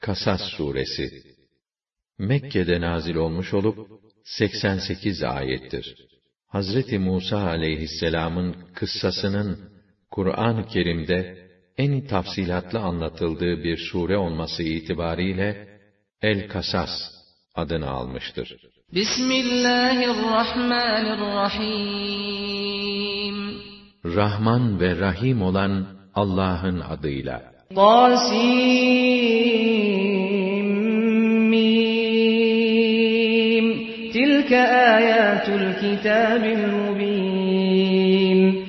Kasas suresi Mekke'de nazil olmuş olup 88 ayettir. Hazreti Musa aleyhisselamın kıssasının Kur'an-ı Kerim'de en tafsilatlı anlatıldığı bir sure olması itibariyle El Kasas adını almıştır. Bismillahirrahmanirrahim. Rahman ve Rahim olan Allah'ın adıyla. Tasim Tilke ayatul kitabil mubin.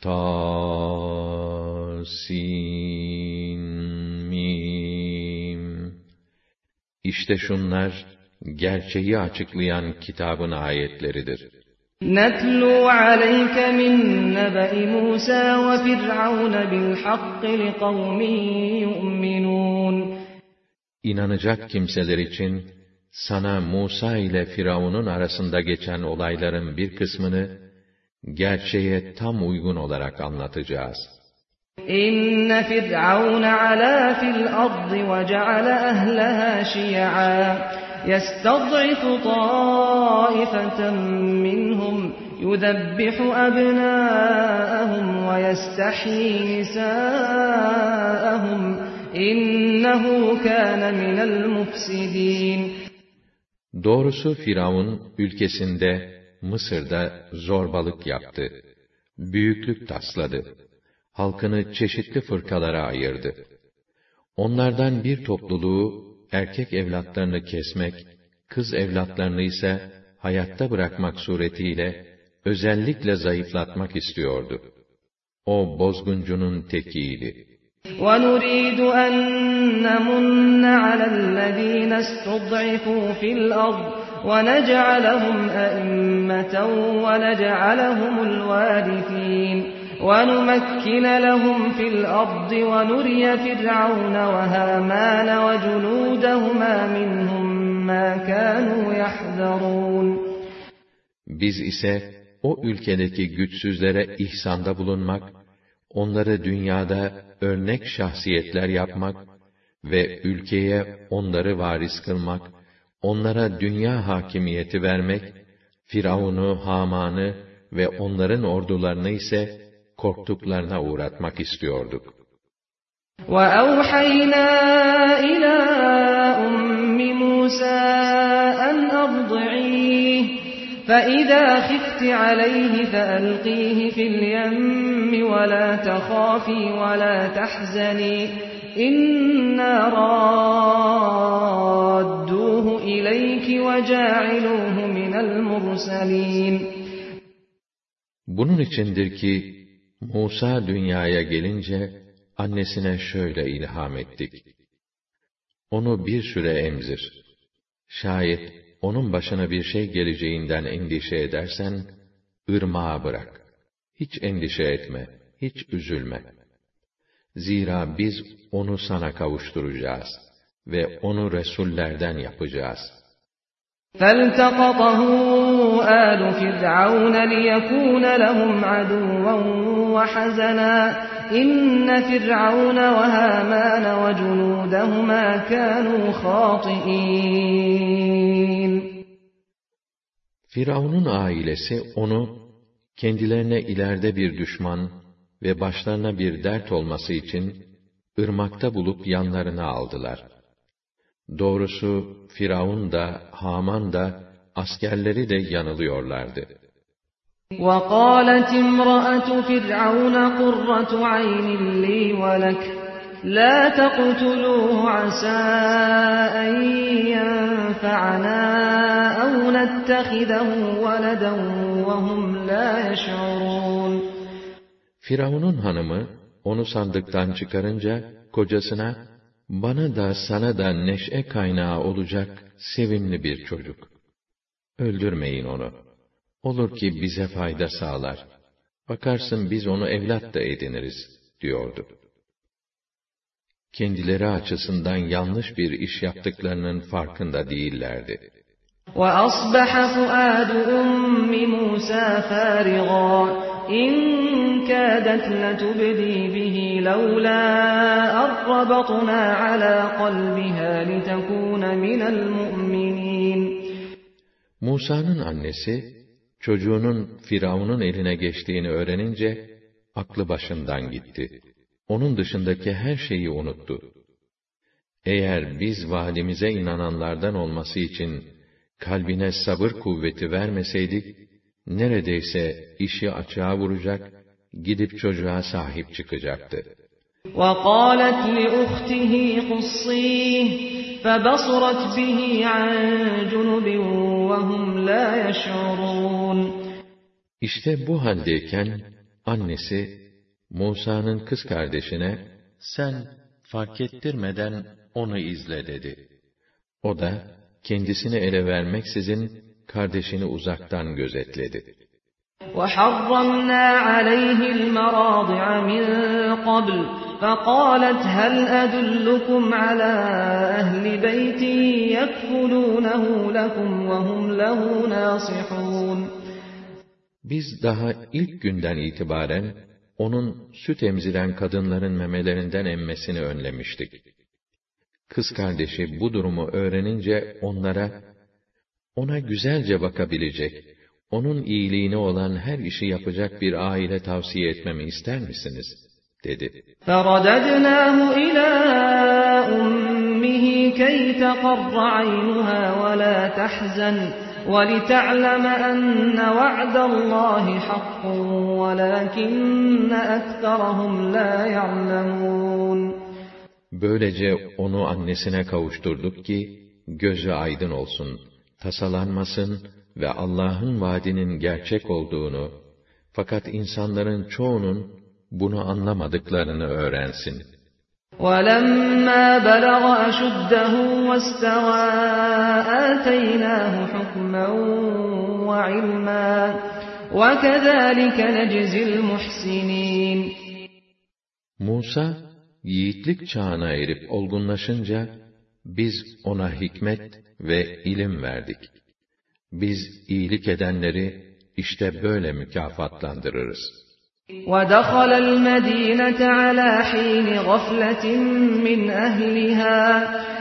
Tasin Mim. İşte şunlar gerçeği açıklayan kitabın ayetleridir. نتلو عليك من نبأ موسى وفرعون بالحق لقوم يؤمنون İnanacak kimseler için sana Musa ile Firavun'un arasında geçen olayların bir kısmını gerçeğe tam uygun olarak anlatacağız. إن فرعون علا في الأرض وجعل أهلها شيعا يستضعف طائفة منهم يذبح أبناءهم ويستحيي نساءهم إنه كان من المفسدين Doğrusu Firavun ülkesinde Mısır'da zorbalık yaptı. Büyüklük tasladı. Halkını çeşitli fırkalara ayırdı. Onlardan bir topluluğu erkek evlatlarını kesmek, kız evlatlarını ise hayatta bırakmak suretiyle özellikle zayıflatmak istiyordu. O bozguncunun tekiydi. ونريد أن نمن على الذين استضعفوا في الأرض ونجعلهم أئمة ونجعلهم الوارثين. ونمكن لهم في الأرض ونري فرعون وهامان وجنودهما منهم ما كانوا يحذرون. Biz ise o ülkedeki güçsüzlere ihsanda bulunmak, onları dünyada örnek şahsiyetler yapmak ve ülkeye onları varis kılmak, onlara dünya hakimiyeti vermek, Firavun'u, Haman'ı ve onların ordularını ise korktuklarına uğratmak istiyorduk. وأوحينا إلى أم موسى أن أرضعيه فإذا خفت عليه فألقيه في اليم ولا تخافي ولا تحزني إنا رادوه إليك وجاعلوه من المرسلين Bunun içindir ki Musa dünyaya gelince annesine şöyle ilham ettik. Onu bir süre emzir. Şayet onun başına bir şey geleceğinden endişe edersen, ırmağa bırak. Hiç endişe etme, hiç üzülme. Zira biz onu sana kavuşturacağız ve onu Resullerden yapacağız.'' فالتقطه آل فرعون ليكون لهم عدوا وحزنا إن فرعون وهامان وجنودهما كانوا خاطئين Firavun'un ailesi onu kendilerine ileride bir düşman ve başlarına bir dert olması için ırmakta bulup yanlarına aldılar. Doğrusu Firavun da, Haman da, askerleri de yanılıyorlardı. وقالت امرأة فرعون قرة عين لي ولك لا تقتلوه عسى أن ينفعنا أو نتخذه ولدا وهم لا يشعرون Firavun'un hanımı, onu sandıktan çıkarınca, kocasına, bana da sana da neşe kaynağı olacak sevimli bir çocuk. Öldürmeyin onu. Olur ki bize fayda sağlar. Bakarsın biz onu evlat da ediniriz, diyordu. Kendileri açısından yanlış bir iş yaptıklarının farkında değillerdi. وأصبح فؤاد أم موسى فارغا إن كادت لتبدي به لولا أربطنا على قلبها لتكون من المؤمنين Musa'nın annesi, çocuğunun Firavun'un eline geçtiğini öğrenince, aklı başından gitti. Onun dışındaki her şeyi unuttu. Eğer biz valimize inananlardan olması için, kalbine sabır kuvveti vermeseydik, neredeyse işi açığa vuracak, gidip çocuğa sahip çıkacaktı. وَقَالَتْ لِأُخْتِهِ قُصِّيهِ فَبَصُرَتْ بِهِ عَنْ جُنُبٍ وَهُمْ لَا يَشْعُرُونَ İşte bu haldeyken, annesi, Musa'nın kız kardeşine, sen fark ettirmeden onu izle dedi. O da, kendisini ele vermeksizin, kardeşini uzaktan gözetledi. وَحَرَّمْنَا عَلَيْهِ الْمَرَاضِعَ مِنْ قَبْلِ فَقَالَتْ هَلْ أَدُلُّكُمْ عَلَى أَهْلِ بَيْتٍ يَكْفُلُونَهُ لَكُمْ وَهُمْ لَهُ نَاصِحُونَ Biz daha ilk günden itibaren, onun süt emziren kadınların memelerinden emmesini önlemiştik. Kız kardeşi bu durumu öğrenince onlara, ona güzelce bakabilecek, onun iyiliğine olan her işi yapacak bir aile tavsiye etmemi ister misiniz? dedi. فَرَدَدْنَاهُ إِلَى أُمِّهِ كَيْ تَقَرَّ عَيْنُهَا وَلَا تَحْزَنَ وَلِتَعْلَمَ أَنَّ وَعْدَ اللّٰهِ حَقٌّ وَلَكِنَّ أَكْثَرَهُمْ لَا يَعْلَمُونَ Böylece onu annesine kavuşturduk ki, gözü aydın olsun, tasalanmasın ve Allah'ın vaadinin gerçek olduğunu, fakat insanların çoğunun bunu anlamadıklarını öğrensin. وَلَمَّا بَلَغَ أَشُدَّهُ وَاسْتَوَى آتَيْنَاهُ حُكْمًا وَعِلْمًا وَكَذَٰلِكَ نَجْزِي الْمُحْسِنِينَ Musa, yiğitlik çağına erip olgunlaşınca, biz ona hikmet ve ilim verdik. Biz iyilik edenleri işte böyle mükafatlandırırız. وَدَخَلَ الْمَدِينَةَ عَلَى حِينِ غَفْلَةٍ مِّنْ أَهْلِهَا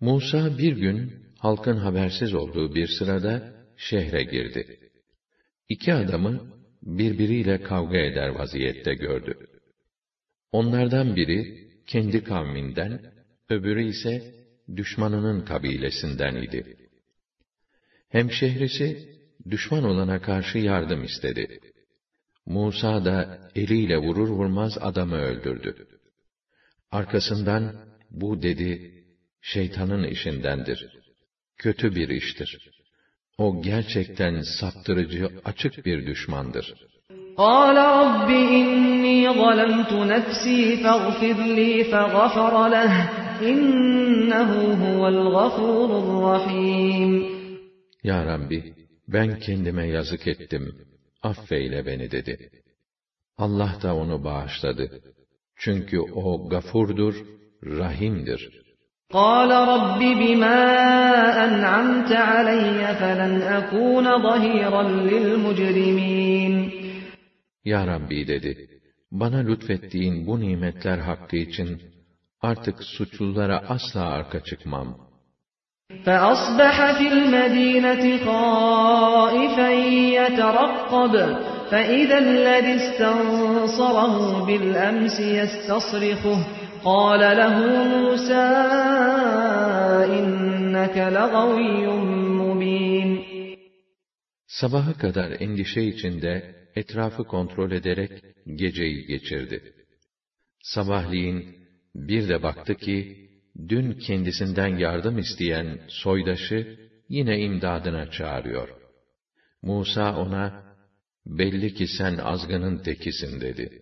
Musa bir gün, halkın habersiz olduğu bir sırada, şehre girdi. İki adamı, birbiriyle kavga eder vaziyette gördü. Onlardan biri, kendi kavminden, öbürü ise, düşmanının kabilesinden idi. Hemşehrisi, düşman olana karşı yardım istedi. Musa da eliyle vurur vurmaz adamı öldürdü. Arkasından, bu dedi, şeytanın işindendir. Kötü bir iştir. O gerçekten saptırıcı, açık bir düşmandır. قال رب إني ظلمت نفسي فاغفر لي فغفر له إنه هو الغفور الرحيم Ya Rabbi, ben kendime yazık ettim, affeyle beni dedi. Allah da onu bağışladı. Çünkü o gafurdur, rahimdir. قال رب بما أنعمت علي فلن أكون ظهيرا للمجرمين Ya Rabbi dedi, bana lütfettiğin bu nimetler hakkı için artık suçlulara asla arka çıkmam. فأصبح في المدينة خائفا يترقب فإذا الذي استنصره بالأمس يستصرخه قال له موسى إنك لغوي مبين Sabaha kadar endişe içinde etrafı kontrol ederek geceyi geçirdi. Sabahleyin bir de baktı ki, dün kendisinden yardım isteyen soydaşı yine imdadına çağırıyor. Musa ona, belli ki sen azgının tekisin dedi.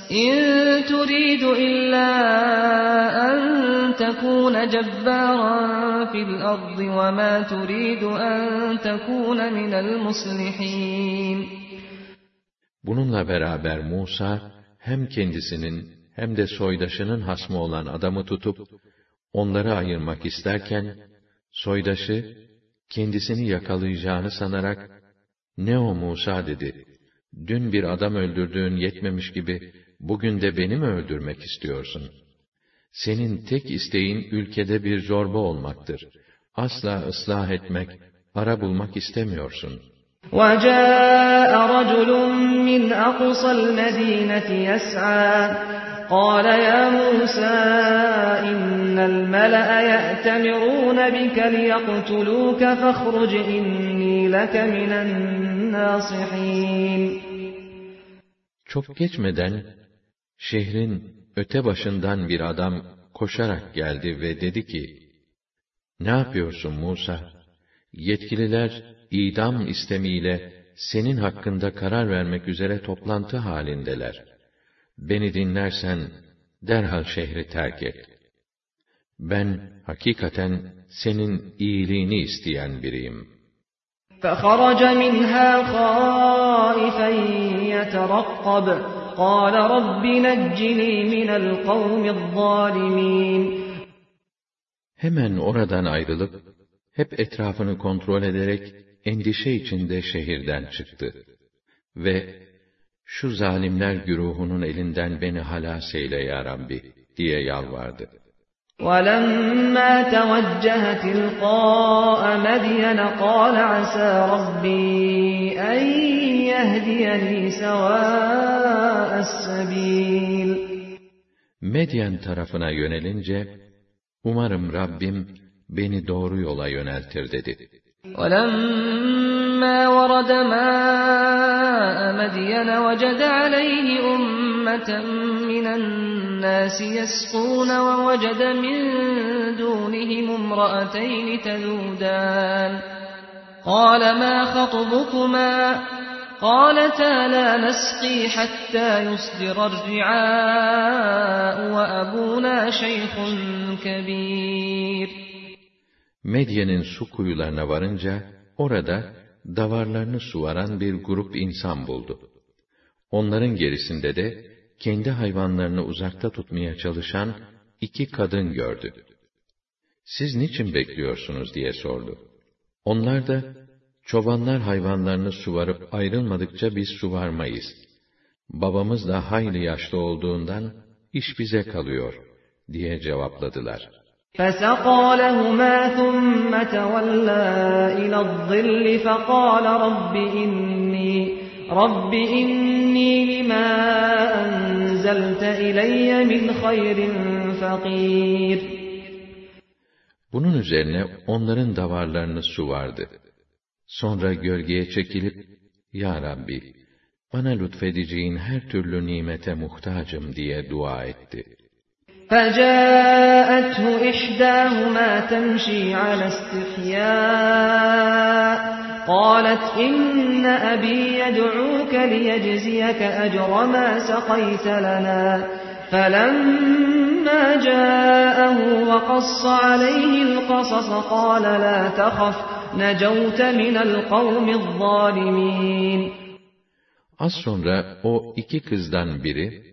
إن تريد إلا أن تكون جبارا في الأرض وما تريد أن تكون من المصلحين Bununla beraber Musa hem kendisinin hem de soydaşının hasmı olan adamı tutup onları ayırmak isterken, soydaşı, kendisini yakalayacağını sanarak, ne o Musa dedi, dün bir adam öldürdüğün yetmemiş gibi, bugün de beni mi öldürmek istiyorsun? Senin tek isteğin ülkede bir zorba olmaktır. Asla ıslah etmek, ara bulmak istemiyorsun. وَجَاءَ رَجُلٌ مِّنْ أَقْصَى الْمَدِينَةِ يَسْعَى قال يا موسى إن الملأ يأتمرون بك ليقتلوك فاخرج إني لك من الناصحين Çok geçmeden şehrin öte başından bir adam koşarak geldi ve dedi ki, Ne yapıyorsun Musa? Yetkililer idam istemiyle senin hakkında karar vermek üzere toplantı halindeler. Beni dinlersen derhal şehri terk et. Ben hakikaten senin iyiliğini isteyen biriyim. فَخَرَجَ مِنْهَا خَائِفًا يَتَرَقَّبُ قَالَ رَبِّ نَجِّنِي مِنَ الْقَوْمِ الظَّالِمِينَ Hemen oradan ayrılıp, hep etrafını kontrol ederek, endişe içinde şehirden çıktı. Ve şu zalimler güruhunun elinden beni halas eyle ya Rabbi diye yalvardı. وَلَمَّا تَوَجَّهَ تِلْقَاءَ مَدْيَنَ قَالَ عَسَى رَبِّي أَنْ يَهْدِيَنِي سَوَاءَ السَّبِيلِ Medyen tarafına yönelince, umarım Rabbim beni doğru yola yöneltir dedi. وَلَمَّا وَرَدَ مَاءَ مَدْيَنَ وَجَدَ عَلَيْهِ أُمَّةً مِّنَ النَّاسِ يَسْقُونَ وَوَجَدَ مِن دُونِهِمُ امْرَأَتَيْنِ تَذُودَانِ قَالَ مَا خَطْبُكُمَا قالتا لا نسقي حتى يصدر الرعاء وأبونا شيخ كبير Medyen'in su kuyularına varınca, orada davarlarını suvaran bir grup insan buldu. Onların gerisinde de, kendi hayvanlarını uzakta tutmaya çalışan iki kadın gördü. Siz niçin bekliyorsunuz diye sordu. Onlar da, çobanlar hayvanlarını suvarıp ayrılmadıkça biz suvarmayız. Babamız da hayli yaşlı olduğundan, iş bize kalıyor, diye cevapladılar.'' فسقى لهما ثم تولى إلى الظل فقال رب إني رب إني لما أنزلت إلي من خير فقير Bunun üzerine onların davarlarını suvardı. Sonra gölgeye çekilip, Ya Rabbi, bana lütfedeceğin her türlü nimete muhtacım diye dua etti. فجاءته إحداهما تمشي على استحياء قالت إن أبي يدعوك ليجزيك أجر ما سقيت لنا. فلما جاءه وقص عليه القصص قال لا تخف نجوت من القوم الظالمين. Az sonra o iki kızdan biri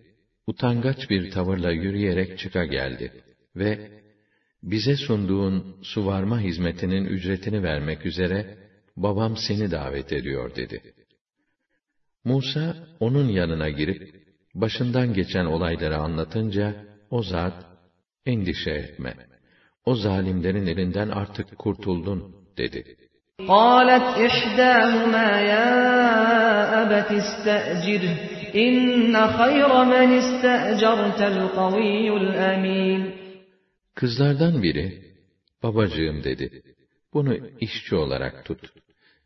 utangaç bir tavırla yürüyerek çıka geldi ve bize sunduğun suvarma hizmetinin ücretini vermek üzere babam seni davet ediyor dedi. Musa onun yanına girip başından geçen olayları anlatınca o zat endişe etme. O zalimlerin elinden artık kurtuldun dedi. قالت إحداهما يا أبت استأجره İnne hayra men iste'certel kaviyyul emin. Kızlardan biri, babacığım dedi, bu bunu işçi olarak tut.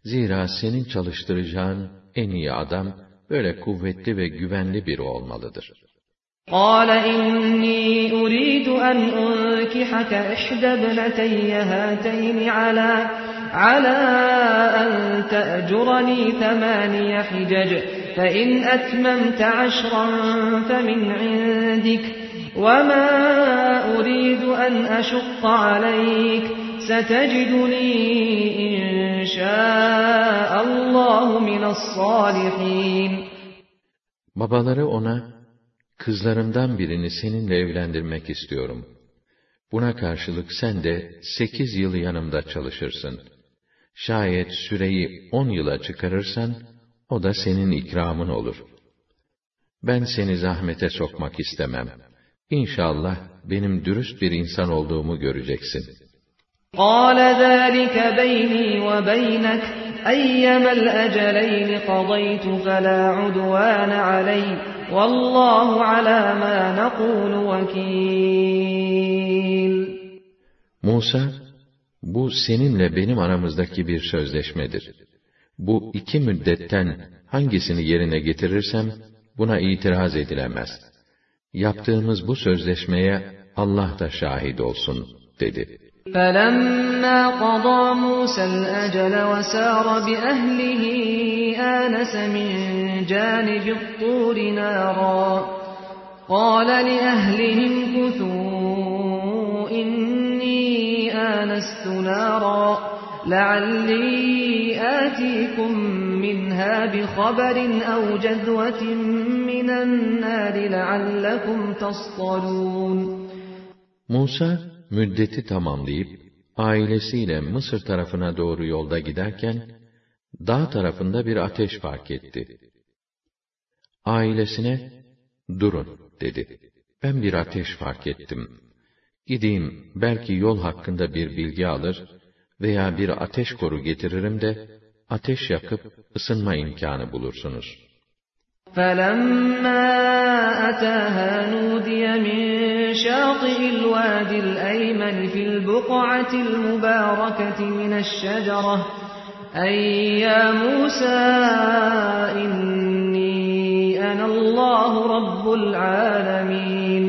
Zira senin çalıştıracağın en iyi adam, böyle kuvvetli ve güvenli biri olmalıdır. قال إني أريد أن أنكحك إحدى ابنتي هاتين على على أن تأجرني ثماني حجج فإن أتممت عشرا فمن عندك وما أريد أن أشق عليك ستجدني إن شاء الله من الصالحين Babaları ona, kızlarımdan birini seninle evlendirmek istiyorum. Buna karşılık sen de sekiz yıl yanımda çalışırsın. Şayet süreyi on yıla çıkarırsan, o da senin ikramın olur. Ben seni zahmete sokmak istemem. İnşallah benim dürüst bir insan olduğumu göreceksin. قال ذلك بيني وبينك أيما الأجلين قضيت فلا عدوان علي والله على ما نقول وكيل Musa, bu seninle benim aramızdaki bir sözleşmedir. Bu iki müddetten hangisini yerine getirirsem, buna itiraz edilemez. Yaptığımız bu sözleşmeye Allah da şahit olsun, dedi. فَلَمَّا قَضَى مُوسَى الْأَجَلَ وَسَارَ بِأَهْلِهِ آنَسَ مِنْ جَانِبِ الطُّورِ نَارًا قَالَ لِأَهْلِهِ امْكُثُوا إِنِّي آنَسْتُ نَارًا لَعَلِّي آتِيكُمْ مِنْهَا بِخَبَرٍ أَوْ جَذْوَةٍ مِنَ النَّارِ لَعَلَّكُمْ تَصْطَلُونَ Musa, müddeti tamamlayıp, ailesiyle Mısır tarafına doğru yolda giderken, dağ tarafında bir ateş fark etti. Ailesine, durun, dedi. Ben bir ateş fark ettim. Gideyim, belki yol hakkında bir bilgi alır veya bir ateş koru getiririm de, ateş yakıp ısınma imkanı bulursunuz. فَلَمَّا أَتَاهَا نُودِيَ مِنْ شَاطِئِ الْوَادِ الْأَيْمَنِ فِي الْبُقْعَةِ الْمُبَارَكَةِ مِنَ الشَّجَرَةِ أَيْ يَا مُوسَى إِنِّي أَنَا اللّٰهُ رَبُّ الْعَالَمِينَ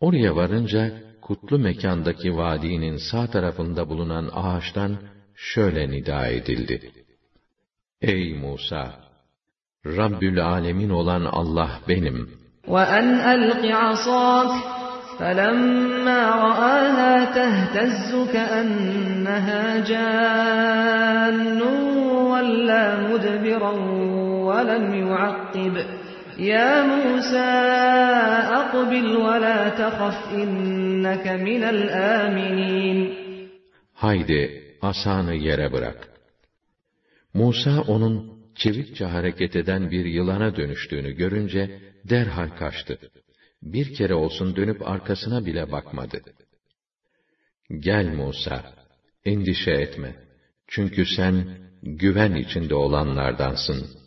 Oraya varınca, kutlu mekandaki vadinin sağ tarafında bulunan ağaçtan şöyle nida edildi. Ey Musa! Rabbül Alemin olan Allah benim. وَأَنْ أَلْقِ عَصَاكَ فَلَمَّا رَآهَا تَهْتَزُّ كَأَنَّهَا جَانٌّ وَلَّى مُدْبِرًا وَلَمْ يُعَقِّبْ ya Musa akbil ve la tehaf inneke minel aminin. Haydi asanı yere bırak. Musa onun çevikçe hareket eden bir yılana dönüştüğünü görünce derhal kaçtı. Bir kere olsun dönüp arkasına bile bakmadı. Gel Musa, endişe etme. Çünkü sen güven içinde olanlardansın.''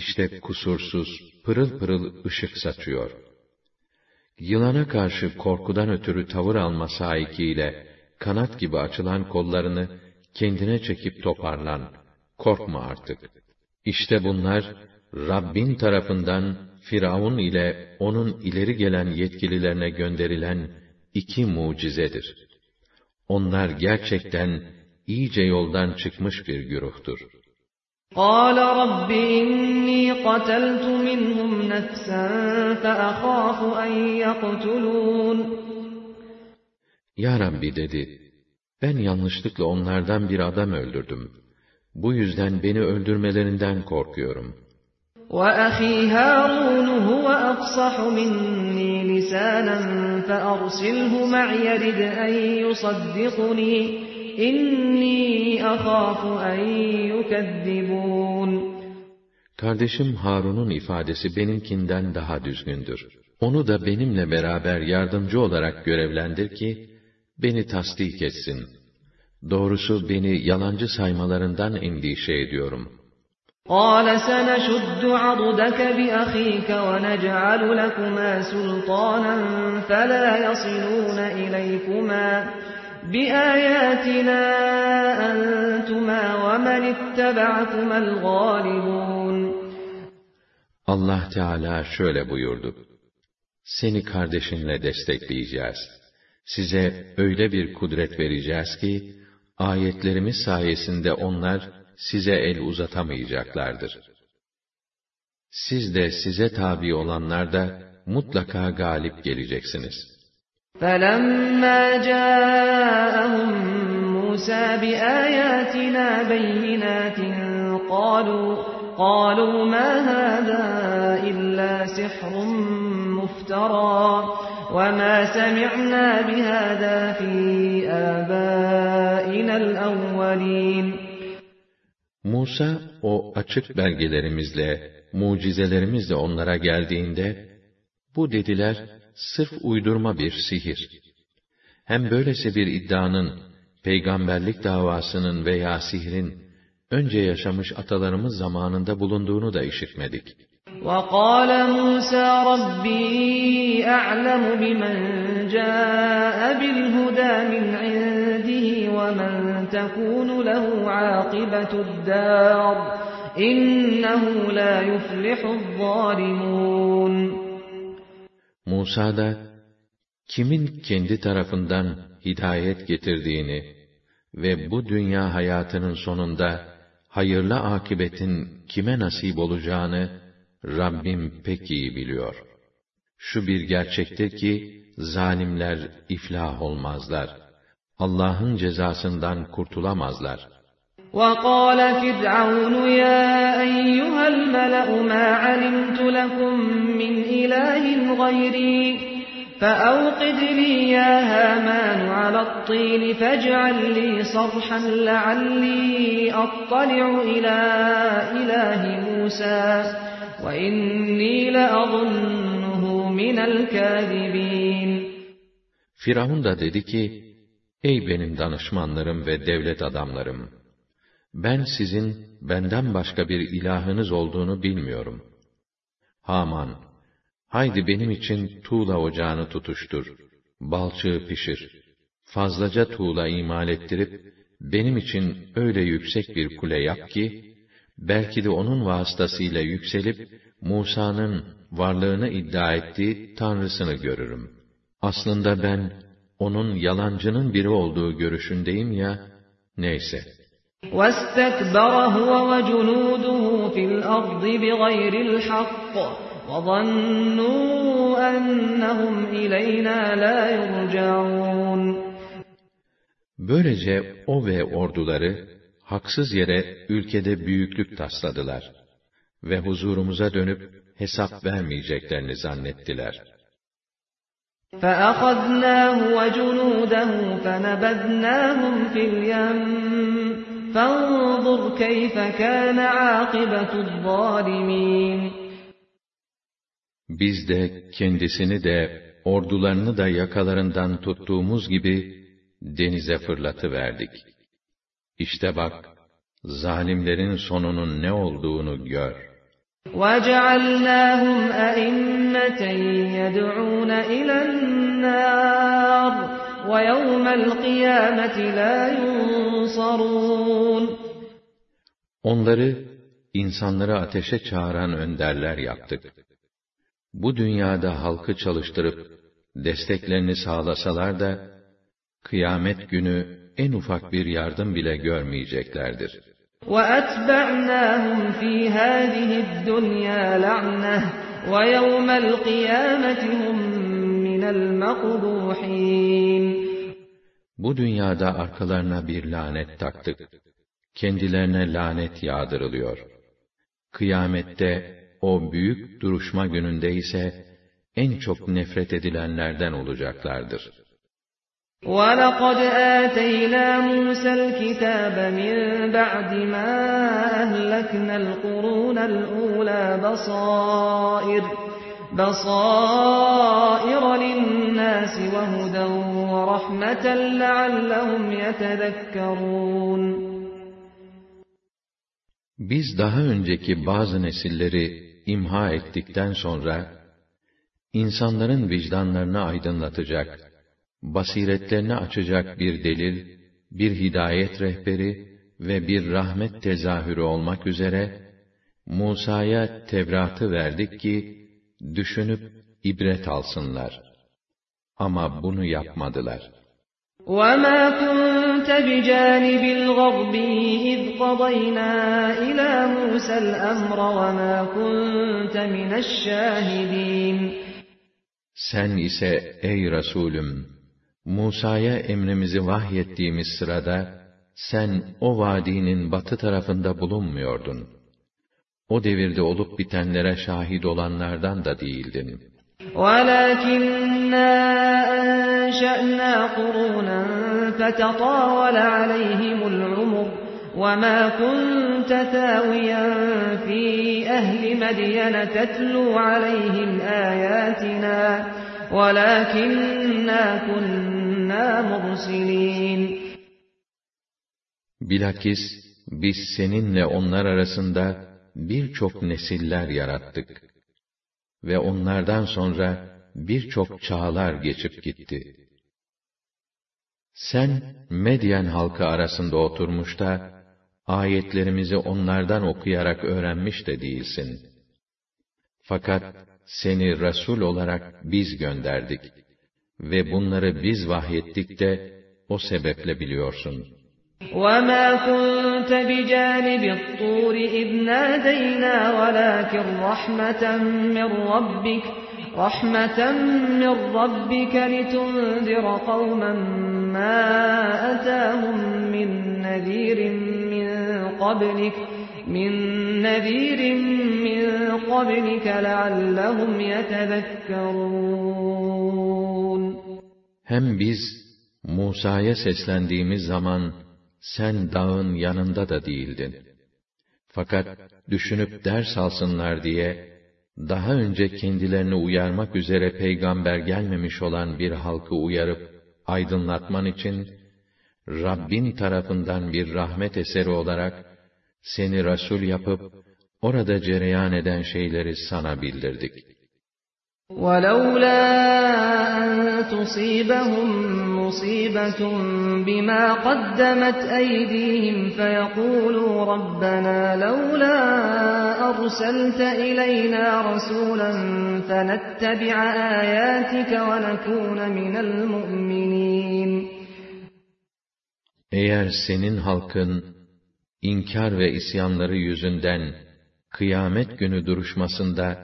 İşte kusursuz, pırıl pırıl ışık saçıyor. Yılana karşı korkudan ötürü tavır alma sahikiyle, kanat gibi açılan kollarını kendine çekip toparlan. Korkma artık. İşte bunlar, Rabbin tarafından Firavun ile onun ileri gelen yetkililerine gönderilen iki mucizedir. Onlar gerçekten iyice yoldan çıkmış bir güruhtur. قال رب إني قتلت منهم نفسا فأخاف أن يقتلون Ya Rabbi dedi, ben yanlışlıkla onlardan bir adam öldürdüm. Bu yüzden beni öldürmelerinden korkuyorum. وأخي هارون هو أفصح مني لسانا فأرسله معي رد أن يصدقني إني أخاف أن يكذبون Kardeşim Harun'un ifadesi benimkinden daha düzgündür. Onu da benimle beraber yardımcı olarak görevlendir ki, beni tasdik etsin. Doğrusu beni yalancı saymalarından endişe ediyorum. قال سنشد عضدك بأخيك ونجعل لكما سلطانا فلا يصلون إليكما بآياتنا أنتما ومن اتبعكما الغالبون Allah Teala şöyle buyurdu. Seni kardeşinle destekleyeceğiz. Size öyle bir kudret vereceğiz ki, ayetlerimiz sayesinde onlar size el uzatamayacaklardır. Siz de size tabi olanlar da mutlaka galip geleceksiniz. فَلَمَّا جَاءَهُم مُوسَى بِآيَاتِنَا بَيِّنَاتٍ قَالُوا قالوا ما هذا إلا سحر مفترى وما سمعنا بهذا في آبائنا الأولين Musa o açık belgelerimizle, mucizelerimizle onlara geldiğinde, bu dediler, sırf uydurma bir sihir. Hem böylesi bir iddianın, peygamberlik davasının veya sihrin, önce yaşamış atalarımız zamanında bulunduğunu da işitmedik. وَقَالَ مُوسَى رَبِّي أَعْلَمُ بِمَنْ جَاءَ بِالْهُدَى مِنْ عِنْدِهِ وَمَنْ تَكُونُ لَهُ عَاقِبَةُ الدَّارِ إِنَّهُ لَا يُفْلِحُ الظَّالِمُونَ Musa da, kimin kendi tarafından hidayet getirdiğini ve bu dünya hayatının sonunda hayırlı akibetin kime nasip olacağını Rabbim pek iyi biliyor. Şu bir gerçektir ki zalimler iflah olmazlar. Allah'ın cezasından kurtulamazlar. وَقَالَ فِرْعَوْنُ يَا أَيُّهَا الْمَلَأُ مَا عَلِمْتُ لَكُمْ مِنْ إِلَٰهٍ غَيْرِي فأوقد لي يا هامان على الطين فاجعل لي صرحا لعلي أطلع إلى إله موسى وإني لأظنه من الكاذبين Firavun da dedi ki, Ey benim danışmanlarım ve devlet adamlarım! Ben sizin benden başka bir ilahınız olduğunu bilmiyorum. Haman, haydi benim için tuğla ocağını tutuştur, balçığı pişir, fazlaca tuğla imal ettirip, benim için öyle yüksek bir kule yap ki, belki de onun vasıtasıyla yükselip, Musa'nın varlığını iddia ettiği Tanrısını görürüm. Aslında ben, onun yalancının biri olduğu görüşündeyim ya, neyse. وَاسْتَكْبَرَ هُوَ وَجُنُودُهُ فِي الْأَرْضِ بِغَيْرِ الْحَقِّ وَظَنُّوا أَنَّهُمْ إِلَيْنَا لَا يُرْجَعُونَ Böylece o ve orduları, haksız yere ülkede büyüklük tasladılar ve huzurumuza dönüp hesap vermeyeceklerini zannettiler. فَأَخَذْنَاهُ وَجُنُودَهُ فَنَبَذْنَاهُمْ فِي الْيَمِّ فَانظُرْ كَيْفَ كَانَ عَاقِبَةُ الظَّالِمِينَ Biz de kendisini de ordularını da yakalarından tuttuğumuz gibi denize fırlatıverdik. İşte bak, zalimlerin sonunun ne olduğunu gör. وَجَعَلْنَاهُمْ أَئِمَّةً يَدْعُونَ إِلَى النَّارِ وَيَوْمَ الْقِيَامَةِ لَا يُنصَرُونَ Onları, insanları ateşe çağıran önderler yaptık. Bu dünyada halkı çalıştırıp, desteklerini sağlasalar da, kıyamet günü en ufak bir yardım bile görmeyeceklerdir. وَأَتْبَعْنَاهُمْ فِي هَذِهِ الدُّنْيَا لَعْنَةً وَيَوْمَ الْقِيَامَةِ هُمْ مِنَ الْمَقْبُوحِينَ Bu dünyada arkalarına bir lanet taktık. Kendilerine lanet yağdırılıyor. Kıyamette o büyük duruşma gününde ise en çok nefret edilenlerden olacaklardır. وَلَقَدْ آتَيْنَا مُوسَى الْكِتَابَ مِنْ بَعْدِ مَا أَهْلَكْنَا الْقُرُونَ الْأُولَى بَصَائِرَ بَصَائِرَ لِلنَّاسِ وَهُدًى وَرَحْمَةً لَعَلَّهُمْ يَتَذَكَّرُونَ Biz daha önceki bazı nesilleri imha ettikten sonra, insanların vicdanlarını aydınlatacak, basiretlerini açacak bir delil, bir hidayet rehberi ve bir rahmet tezahürü olmak üzere, Musa'ya Tevrat'ı verdik ki, düşünüp ibret alsınlar. Ama bunu yapmadılar. وَمَا كُنْتَ بِجَانِبِ الْغَرْبِيِّ إِذْ قَضَيْنَا إِلَى مُوسَى الْأَمْرَ وَمَا كُنْتَ مِنَ الشَّاهِدِينَ Sen ise ey Resulüm, Musa'ya emrimizi vahyettiğimiz sırada, sen o vadinin batı tarafında bulunmuyordun. O devirde olup bitenlere şahit olanlardan da değildin. وَلَكِنَّا أَنشَأْنَا قُرُونًا فَتَطَاوَلَ عَلَيْهِمُ الْعُمُرُ وَمَا كُنْتَ ثَاوِيًا فِي أَهْلِ مَدْيَنَ تَتْلُو عَلَيْهِمْ آيَاتِنَا وَلَكِنَّا كُنَّا مُرْسِلِينَ Bilakis biz seninle onlar arasında birçok nesiller yarattık. Ve onlardan sonra birçok çağlar geçip gitti. Sen Medyen halkı arasında oturmuş da ayetlerimizi onlardan okuyarak öğrenmiş de değilsin. Fakat seni Resul olarak biz gönderdik ve bunları biz vahyettik de o sebeple biliyorsun. وَمَا كُنْتَ بِجَانِبِ الطُّورِ إِذْ نَادَيْنَا وَلَكِنْ رَحْمَةً مِّن رَّبِّكَ رَحْمَةً مِّن رَّبِّكَ لِتُنذِرَ قَوْمًا مَّا أَتَاهُم مِّن نَّذِيرٍ مِّن قَبْلِكَ مِن نَّذِيرٍ مِّن قَبْلِكَ لَعَلَّهُمْ يَتَذَكَّرُونَ Hem biz Musa'ya seslendiğimiz zaman sen dağın yanında da değildin. Fakat düşünüp ders alsınlar diye daha önce kendilerini uyarmak üzere peygamber gelmemiş olan bir halkı uyarıp aydınlatman için Rabbin tarafından bir rahmet eseri olarak seni Resul yapıp orada cereyan eden şeyleri sana bildirdik. وَلَوْلَا أَن تُصِيبَهُم مُّصِيبَةٌ بِمَا قَدَّمَتْ أَيْدِيهِمْ فَيَقُولُوا رَبَّنَا لَوْلَا أَرْسَلْتَ إِلَيْنَا رَسُولًا فَنَتَّبِعَ آيَاتِكَ وَنَكُونَ مِنَ الْمُؤْمِنِينَ Eğer senin halkın inkar ve isyanları yüzünden kıyamet günü duruşmasında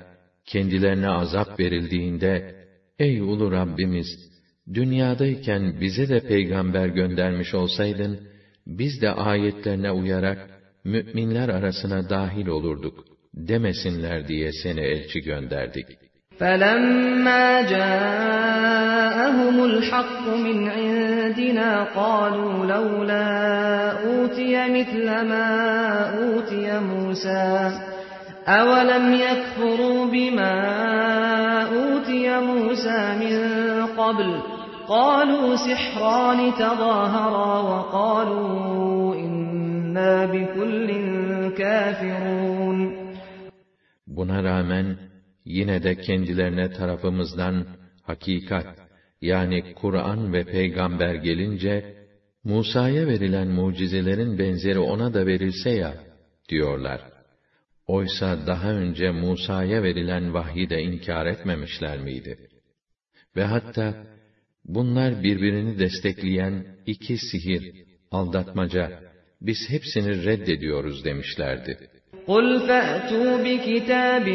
kendilerine azap verildiğinde, Ey ulu Rabbimiz! Dünyadayken bize de peygamber göndermiş olsaydın, biz de ayetlerine uyarak, müminler arasına dahil olurduk, demesinler diye seni elçi gönderdik. فَلَمَّا جَاءَهُمُ الْحَقُّ مِنْ عِنْدِنَا قَالُوا لَوْلَا أُوتِيَ مِثْلَ مَا أُوتِيَ مُوسَى أَوَلَمْ يَكْفُرُوا بِمَا أُوتِيَ مُوسَى مِنْ قَبْلُ قَالُوا سِحْرَانِ تَظَاهَرَا وَقَالُوا إِنَّا بِكُلٍّ كَافِرُونَ Buna rağmen yine de kendilerine tarafımızdan hakikat yani Kur'an ve peygamber gelince Musa'ya verilen mucizelerin benzeri ona da verilse ya diyorlar. Oysa daha önce Musa'ya verilen vahyi de inkar etmemişler miydi? Ve hatta bunlar birbirini destekleyen iki sihir, aldatmaca, biz hepsini reddediyoruz demişlerdi. قُلْ فَأْتُوا بِكِتَابٍ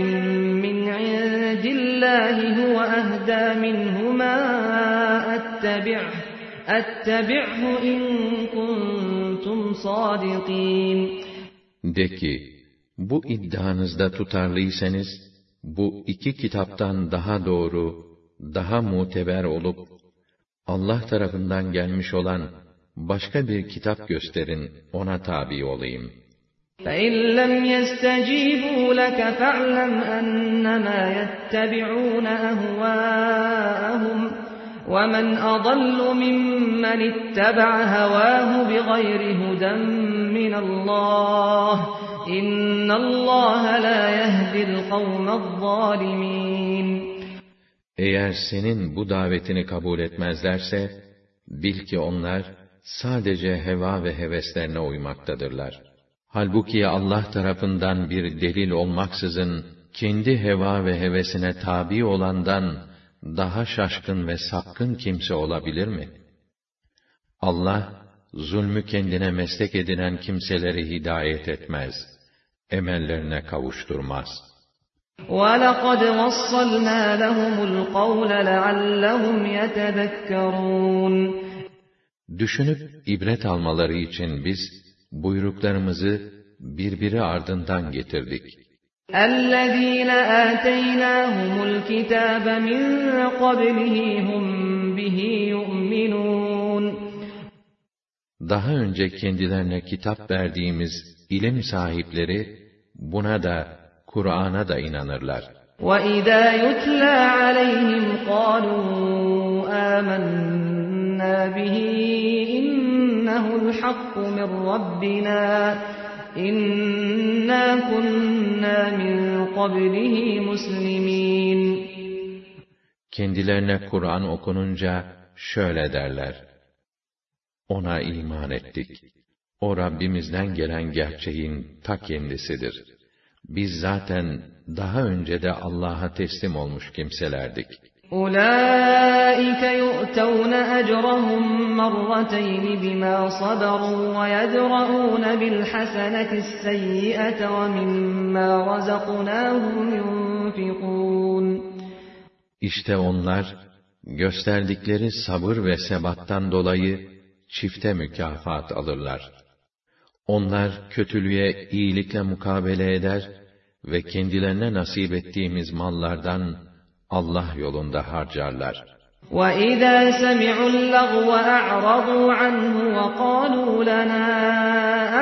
مِّنْ عِندِ اللّٰهِ هُوَ أَهْدَى مِنْهُمَا أَتَّبِعْهُ أَتَّبِعْهُ إِن كُنتُمْ صَادِقِينَ De ki, bu iddianızda tutarlıysanız, bu iki kitaptan daha doğru, daha muteber olup, Allah tarafından gelmiş olan başka bir kitap gösterin, ona tabi olayım. فَإِنْ لَمْ يَسْتَجِيبُوا لَكَ فَاعْلَمْ أَنَّمَا يَتَّبِعُونَ أَهْوَاءَهُمْ وَمَنْ أَضَلُّ مِمَّنِ اتَّبَعَ هَوَاهُ بِغَيْرِ هُدًى مِنَ اللَّهِ إِنَّ اللَّهَ لَا يَهْدِي الْقَوْمَ الظَّالِمِينَ eğer senin bu davetini kabul etmezlerse, bil ki onlar sadece heva ve heveslerine uymaktadırlar. Halbuki Allah tarafından bir delil olmaksızın, kendi heva ve hevesine tabi olandan, daha şaşkın ve sapkın kimse olabilir mi? Allah, zulmü kendine meslek edinen kimseleri hidayet etmez, emellerine kavuşturmaz.'' وَلَقَدْ وَصَّلْنَا لَهُمُ الْقَوْلَ لَعَلَّهُمْ يَتَذَكَّرُونَ Düşünüp ibret almaları için biz buyruklarımızı birbiri ardından getirdik. اَلَّذ۪ينَ آتَيْنَاهُمُ الْكِتَابَ مِنْ قَبْلِهِ هُمْ بِهِ يُؤْمِنُونَ Daha önce kendilerine kitap verdiğimiz ilim sahipleri buna da Kur'an'a da inanırlar. وَإِذَا يُتْلَى عَلَيْهِمْ قَالُوا آمَنَّا بِهِ إِنَّهُ الْحَقُّ مِنْ رَبِّنَا إِنَّا كُنَّا مِنْ قَبْلِهِ مُسْلِمِينَ Kendilerine Kur'an okununca şöyle derler. Ona iman ettik. O Rabbimizden gelen gerçeğin ta kendisidir.'' biz zaten daha önce de Allah'a teslim olmuş kimselerdik. أُولَٰئِكَ يُؤْتَوْنَ أَجْرَهُمْ مَرَّتَيْنِ بِمَا صَبَرُوا وَيَدْرَءُونَ بِالْحَسَنَةِ السَّيِّئَةَ وَمِمَّا رَزَقْنَاهُمْ يُنْفِقُونَ İşte onlar, gösterdikleri sabır ve sebattan dolayı çifte mükafat alırlar. Onlar kötülüğe iyilikle mukabele eder ve kendilerine nasip ettiğimiz mallardan Allah yolunda harcarlar. وَإِذَا سَمِعُوا اللَّغْوَ أَعْرَضُوا عَنْهُ وَقَالُوا لَنَا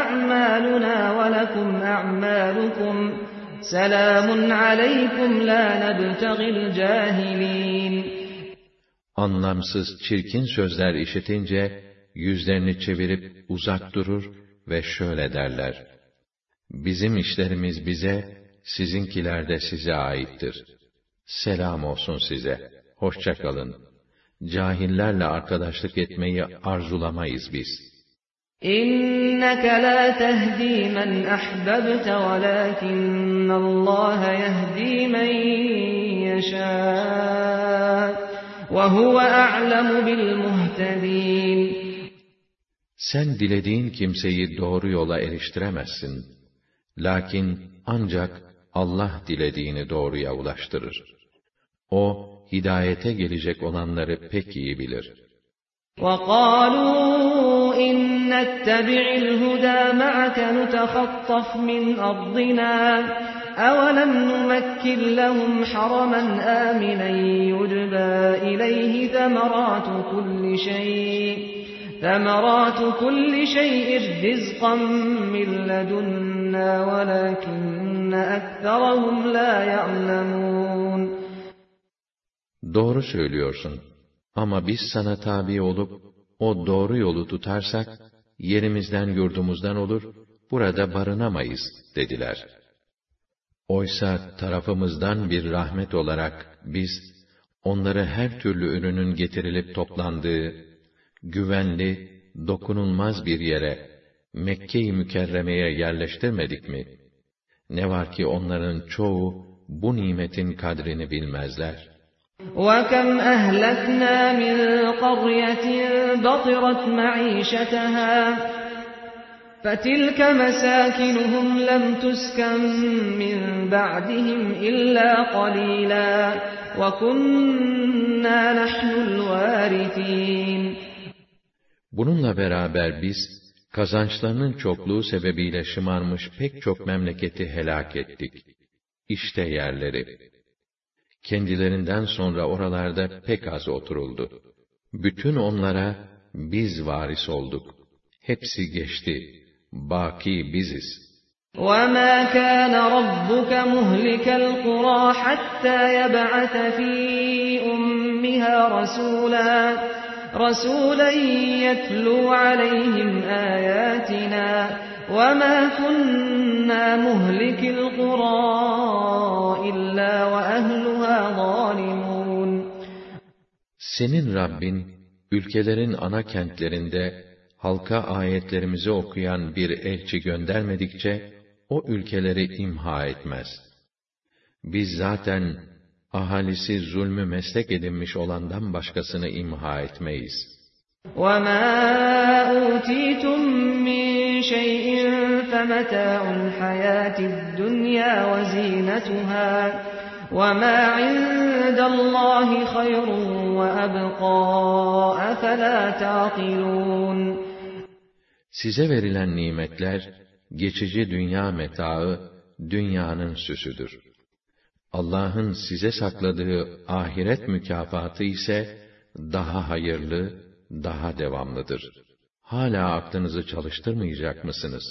أَعْمَالُنَا وَلَكُمْ أَعْمَالُكُمْ سَلَامٌ عَلَيْكُمْ لَا نَبْتَغِي الْجَاهِلِينَ Anlamsız, çirkin sözler işitince, yüzlerini çevirip uzak durur ve şöyle derler. Bizim işlerimiz bize, sizinkiler de size aittir. Selam olsun size. Hoşça kalın. Cahillerle arkadaşlık etmeyi arzulamayız biz. Tehdi men ahbabte velakinne Allah yehdi men yeşâ ve huve a'lemu bil muhtedin. Sen dilediğin kimseyi doğru yola eriştiremezsin. Lakin ancak Allah dilediğini doğruya ulaştırır. O, hidayete gelecek olanları pek iyi bilir. وَقَالُوا إِن نَّتَّبِعِ الْهُدَى مَعَكَ نُتَخَطَّفْ مِنْ أَرْضِنَا أَوَلَمْ نُمَكِّنْ لَهُمْ حَرَمًا آمِنًا يُجْبَى إِلَيْهِ ثَمَرَاتُ كُلِّ شَيْءٍ ثمرات كل شيء رزقا من لدنا ولكن أكثرهم لا يعلمون Doğru söylüyorsun. Ama biz sana tabi olup, o doğru yolu tutarsak, yerimizden yurdumuzdan olur, burada barınamayız, dediler. Oysa tarafımızdan bir rahmet olarak biz, onları her türlü ürünün getirilip toplandığı, güvenli, dokunulmaz bir yere, Mekke-i Mükerreme'ye yerleştirmedik mi? Ne var ki onların çoğu bu nimetin kadrini bilmezler. وَكَمْ أَهْلَكْنَا مِنْ قَرْيَةٍ بَطِرَتْ مَعِيشَتَهَا فَتِلْكَ مَسَاكِنُهُمْ لَمْ تُسْكَنْ مِنْ بَعْدِهِمْ إِلَّا قَلِيلًا وَكُنَّا نَحْنُ الْوَارِثِينَ Bununla beraber biz, kazançlarının çokluğu sebebiyle şımarmış pek çok memleketi helak ettik. İşte yerleri. Kendilerinden sonra oralarda pek az oturuldu. Bütün onlara biz varis olduk. Hepsi geçti. Baki biziz.'' وَمَا كَانَ رَبُّكَ مُهْلِكَ الْقُرَى حَتَّى يَبْعَثَ فِي أُمِّهَا رَسُولًا رَسُولًا يَتْلُو عَلَيْهِمْ آيَاتِنَا وَمَا كُنَّا مُهْلِكِ الْقُرَى إِلَّا وَأَهْلُهَا ظَالِمُونَ Senin Rabbin, ülkelerin ana kentlerinde halka ayetlerimizi okuyan bir elçi göndermedikçe, o ülkeleri imha etmez. Biz zaten ahalisi zulmü meslek edinmiş olandan başkasını imha etmeyiz. وَمَا أُوتِيتُم مِّن شَيْءٍ فَمَتَاعُ الْحَيَاةِ الدُّنْيَا وَزِينَتُهَا وَمَا عِندَ اللّٰهِ خَيْرٌ وَأَبْقَى أَفَلَا تَعْقِلُونَ Size verilen nimetler, geçici dünya metaı, dünyanın süsüdür. Allah'ın size sakladığı ahiret mükafatı ise, daha hayırlı, daha devamlıdır. Hala aklınızı çalıştırmayacak mısınız?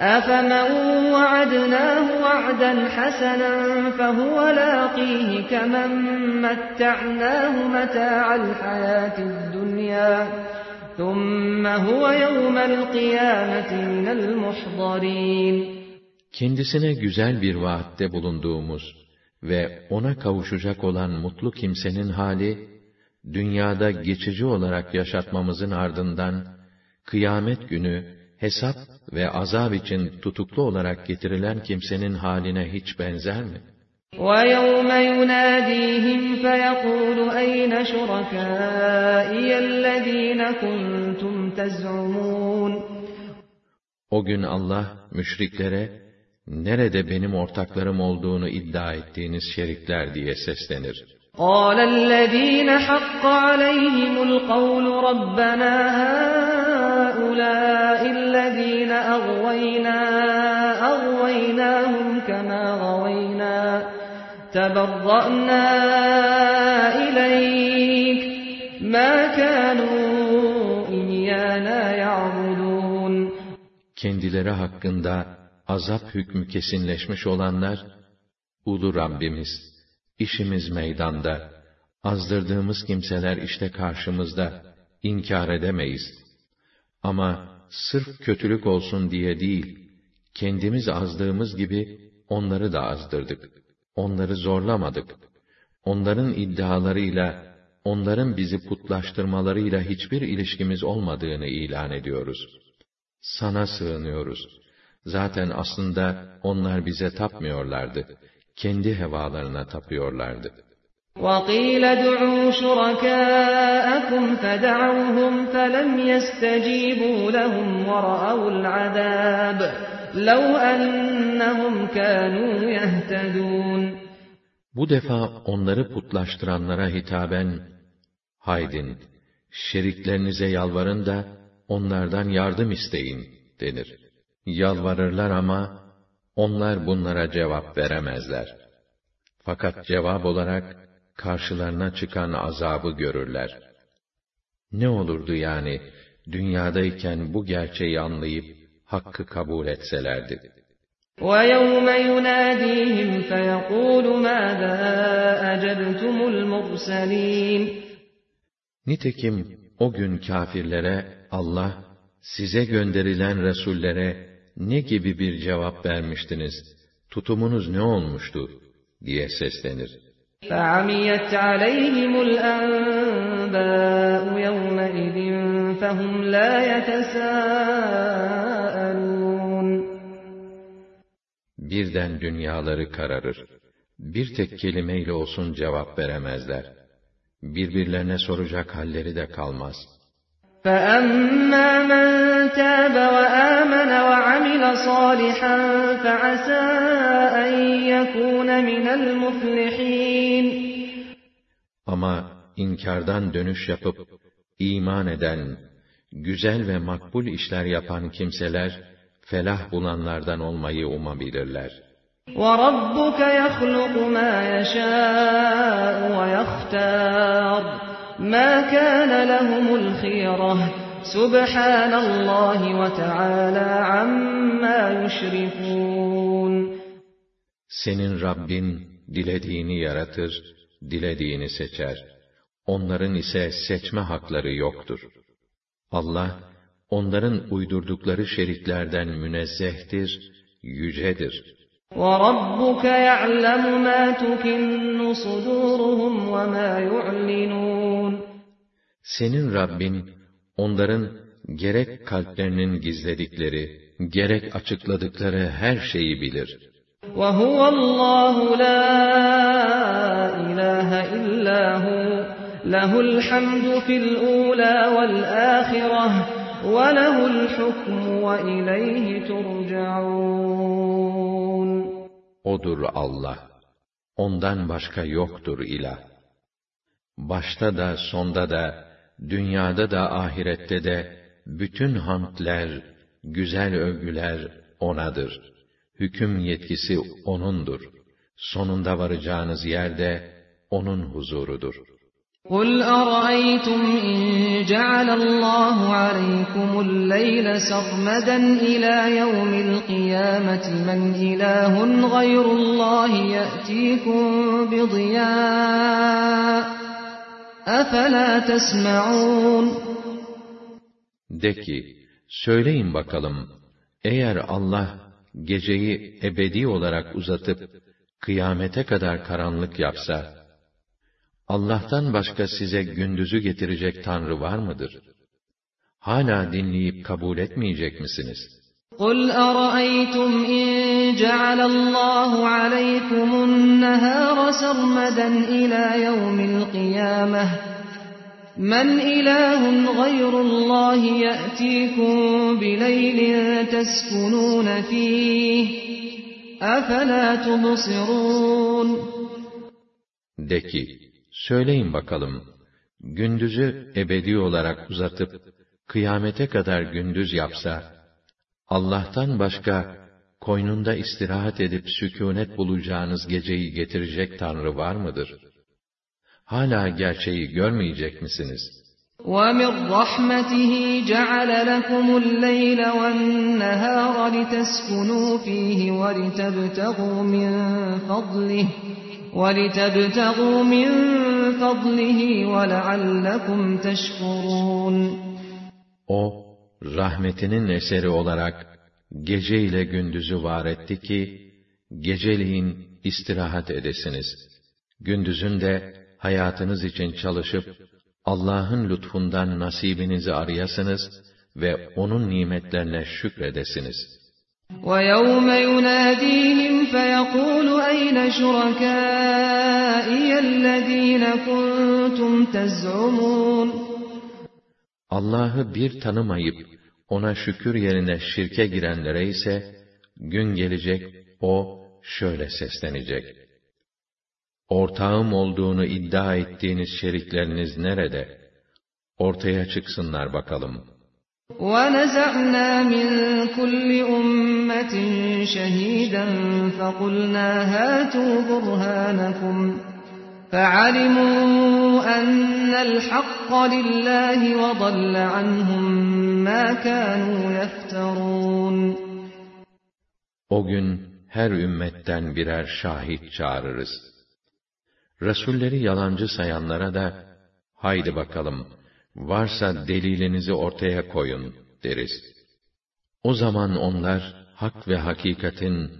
أَفَمَنْ وَعَدْنَاهُ وَعْدًا حَسَنًا فَهُوَ لَاقِيهِ كَمَنْ مَتَّعْنَاهُ مَتَاعَ الْحَيَاةِ الدُّنْيَا ثُمَّ هُوَ يَوْمَ الْقِيَامَةِ مِنَ الْمُحْضَرِينَ Kendisine güzel bir vaatte bulunduğumuz ve ona kavuşacak olan mutlu kimsenin hali, dünyada geçici olarak yaşatmamızın ardından, kıyamet günü, hesap ve azab için tutuklu olarak getirilen kimsenin haline hiç benzer mi? وَيَوْمَ يُنَادِيهِمْ فَيَقُولُ أَيْنَ شُرَكَائِيَ الَّذ۪ينَ كُنْتُمْ تَزْعُمُونَ O gün Allah, müşriklere, nerede benim ortaklarım olduğunu iddia ettiğiniz şerikler diye seslenir. قَالَ الَّذ۪ينَ حَقَّ عَلَيْهِمُ الْقَوْلُ رَبَّنَا هَؤُلَاءِ الَّذ۪ينَ أَغْوَيْنَا أَغْوَيْنَاهُمْ كَمَا غَوَيْنَا تَبَرَّأْنَا إِلَيْكَ مَا كَانُوا إِيَّانَا يَعْبُدُونَ Kendileri hakkında azap hükmü kesinleşmiş olanlar, Ulu Rabbimiz, işimiz meydanda, azdırdığımız kimseler işte karşımızda, inkar edemeyiz. Ama sırf kötülük olsun diye değil, kendimiz azdığımız gibi onları da azdırdık. Onları zorlamadık. Onların iddialarıyla, onların bizi putlaştırmalarıyla hiçbir ilişkimiz olmadığını ilan ediyoruz. Sana sığınıyoruz. Zaten aslında onlar bize tapmıyorlardı. Kendi hevalarına tapıyorlardı. وَقِيلَ دُعُوا شُرَكَاءَكُمْ فَدَعَوْهُمْ فَلَمْ يَسْتَجِيبُوا لَهُمْ وَرَأَوُا الْعَذَابَ لَوْ أَنَّهُمْ كَانُوا يَهْتَدُونَ Bu defa onları putlaştıranlara hitaben, haydin, şeriklerinize yalvarın da, onlardan yardım isteyin, denir. Yalvarırlar ama, onlar bunlara cevap veremezler. Fakat cevap olarak, karşılarına çıkan azabı görürler. Ne olurdu yani, dünyadayken bu gerçeği anlayıp, hakkı kabul etselerdi. وَيَوْمَ يُنَادِيهِمْ فَيَقُولُ مَاذَا أَجَبْتُمُ الْمُرْسَلِينَ Nitekim o gün kâfirlere Allah, size gönderilen Resullere ne gibi bir cevap vermiştiniz, tutumunuz ne olmuştu, diye seslenir. فَعَمِيَتْ عَلَيْهِمُ الْأَنْبَاءُ يَوْمَئِذٍ فَهُمْ لَا يَتَسَاءَلُونَ Birden dünyaları kararır. Bir tek kelimeyle olsun cevap veremezler. Birbirlerine soracak halleri de kalmaz. فَأَمَّا مَنْ تَابَ وَآمَنَ وَعَمِلَ صَالِحًا فَعَسَى أَنْ يَكُونَ مِنَ الْمُفْلِحِينَ Ama inkardan dönüş yapıp iman eden, güzel ve makbul işler yapan kimseler felah bulanlardan olmayı umabilirler. وَرَبُّكَ يَخْلُقُ مَا يَشَاءُ وَيَخْتَارُ ما كان لهم الخيرة سبحان الله وتعالى عما يشركون Senin Rabbin dilediğini yaratır, dilediğini seçer. Onların ise seçme hakları yoktur. Allah, onların uydurdukları şeriklerden münezzehtir, yücedir. وَرَبُّكَ يَعْلَمُ مَا تُكِنُّ صُدُورُهُمْ وَمَا يُعْلِنُونَ Senin Rabbin, onların gerek kalplerinin gizledikleri, gerek açıkladıkları her şeyi bilir. وَهُوَ اللّٰهُ لَا إِلَٰهَ إِلَّا هُوَ لَهُ الْحَمْدُ فِي الْأُولَى وَالْآخِرَةِ وَلَهُ الْحُكْمُ وَإِلَيْهِ تُرْجَعُونَ O'dur Allah. Ondan başka yoktur ilah. Başta da sonda da, dünyada da ahirette de, bütün hamdler, güzel övgüler O'nadır. Hüküm yetkisi O'nundur. Sonunda varacağınız yerde, O'nun huzurudur. قُلْ أَرَأَيْتُمْ إِنْ جَعَلَ اللّٰهُ عَلَيْكُمُ اللَّيْلَ سَرْمَدًا إِلَى يَوْمِ الْقِيَامَةِ مَنْ إِلَٰهٌ غَيْرُ اللّٰهِ يَأْتِيكُمْ بِضِيَاءٍ أَفَلَا تَسْمَعُونَ De ki, söyleyin bakalım, eğer Allah geceyi ebedi olarak uzatıp, kıyamete kadar karanlık yapsa, Allah'tan başka size gündüzü getirecek Tanrı var mıdır? Hala dinleyip kabul etmeyecek misiniz? قُلْ أَرَأَيْتُمْ إِنْ جَعَلَ اللّٰهُ عَلَيْكُمُ النَّهَارَ سَرْمَدًا إِلَى يَوْمِ الْقِيَامَةِ مَنْ إِلَٰهٌ غَيْرُ اللّٰهِ يَأْتِيكُمْ بِلَيْلٍ تَسْكُنُونَ فِيهِ أَفَلَا تُبْصِرُونَ De ki, söyleyin bakalım, gündüzü ebedi olarak uzatıp, kıyamete kadar gündüz yapsa, Allah'tan başka, koynunda istirahat edip sükûnet bulacağınız geceyi getirecek Tanrı var mıdır? Hala gerçeği görmeyecek misiniz? وَمِنْ رَحْمَتِهِ جَعَلَ لَكُمُ اللَّيْلَ وَالنَّهَارَ لِتَسْكُنُوا فِيهِ وَلِتَبْتَغُوا مِنْ فَضْلِهِ وَلِتَبْتَغُوا مِنْ فَضْلِهِ وَلَعَلَّكُمْ تَشْكُرُونَ O, rahmetinin eseri olarak, gece ile gündüzü var etti ki, geceliğin istirahat edesiniz. Gündüzün de, hayatınız için çalışıp, Allah'ın lütfundan nasibinizi arayasınız ve O'nun nimetlerine şükredesiniz. وَيَوْمَ يُنَادِيهِمْ فَيَقُولُ أَيْنَ شُرَكَائِيَ الَّذ۪ينَ كُنْتُمْ تَزْعُمُونَ Allah'ı bir tanımayıp, ona şükür yerine şirke girenlere ise, gün gelecek, o şöyle seslenecek. Ortağım olduğunu iddia ettiğiniz şerikleriniz nerede? Ortaya çıksınlar bakalım. وَنَزَعْنَا مِنْ كُلِّ أُمَّةٍ شَهِيدًا فَقُلْنَا هَاتُوا بُرْهَانَكُمْ فَعَلِمُوا أَنَّ الْحَقَّ لِلَّهِ وَضَلَّ عَنْهُمْ مَا كَانُوا يَفْتَرُونَ O gün her ümmetten birer şahit çağırırız. Resulleri yalancı sayanlara da, haydi bakalım, varsa delilinizi ortaya koyun, deriz. O zaman onlar, hak ve hakikatin,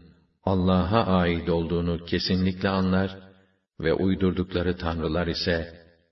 Allah'a ait olduğunu kesinlikle anlar ve uydurdukları tanrılar ise,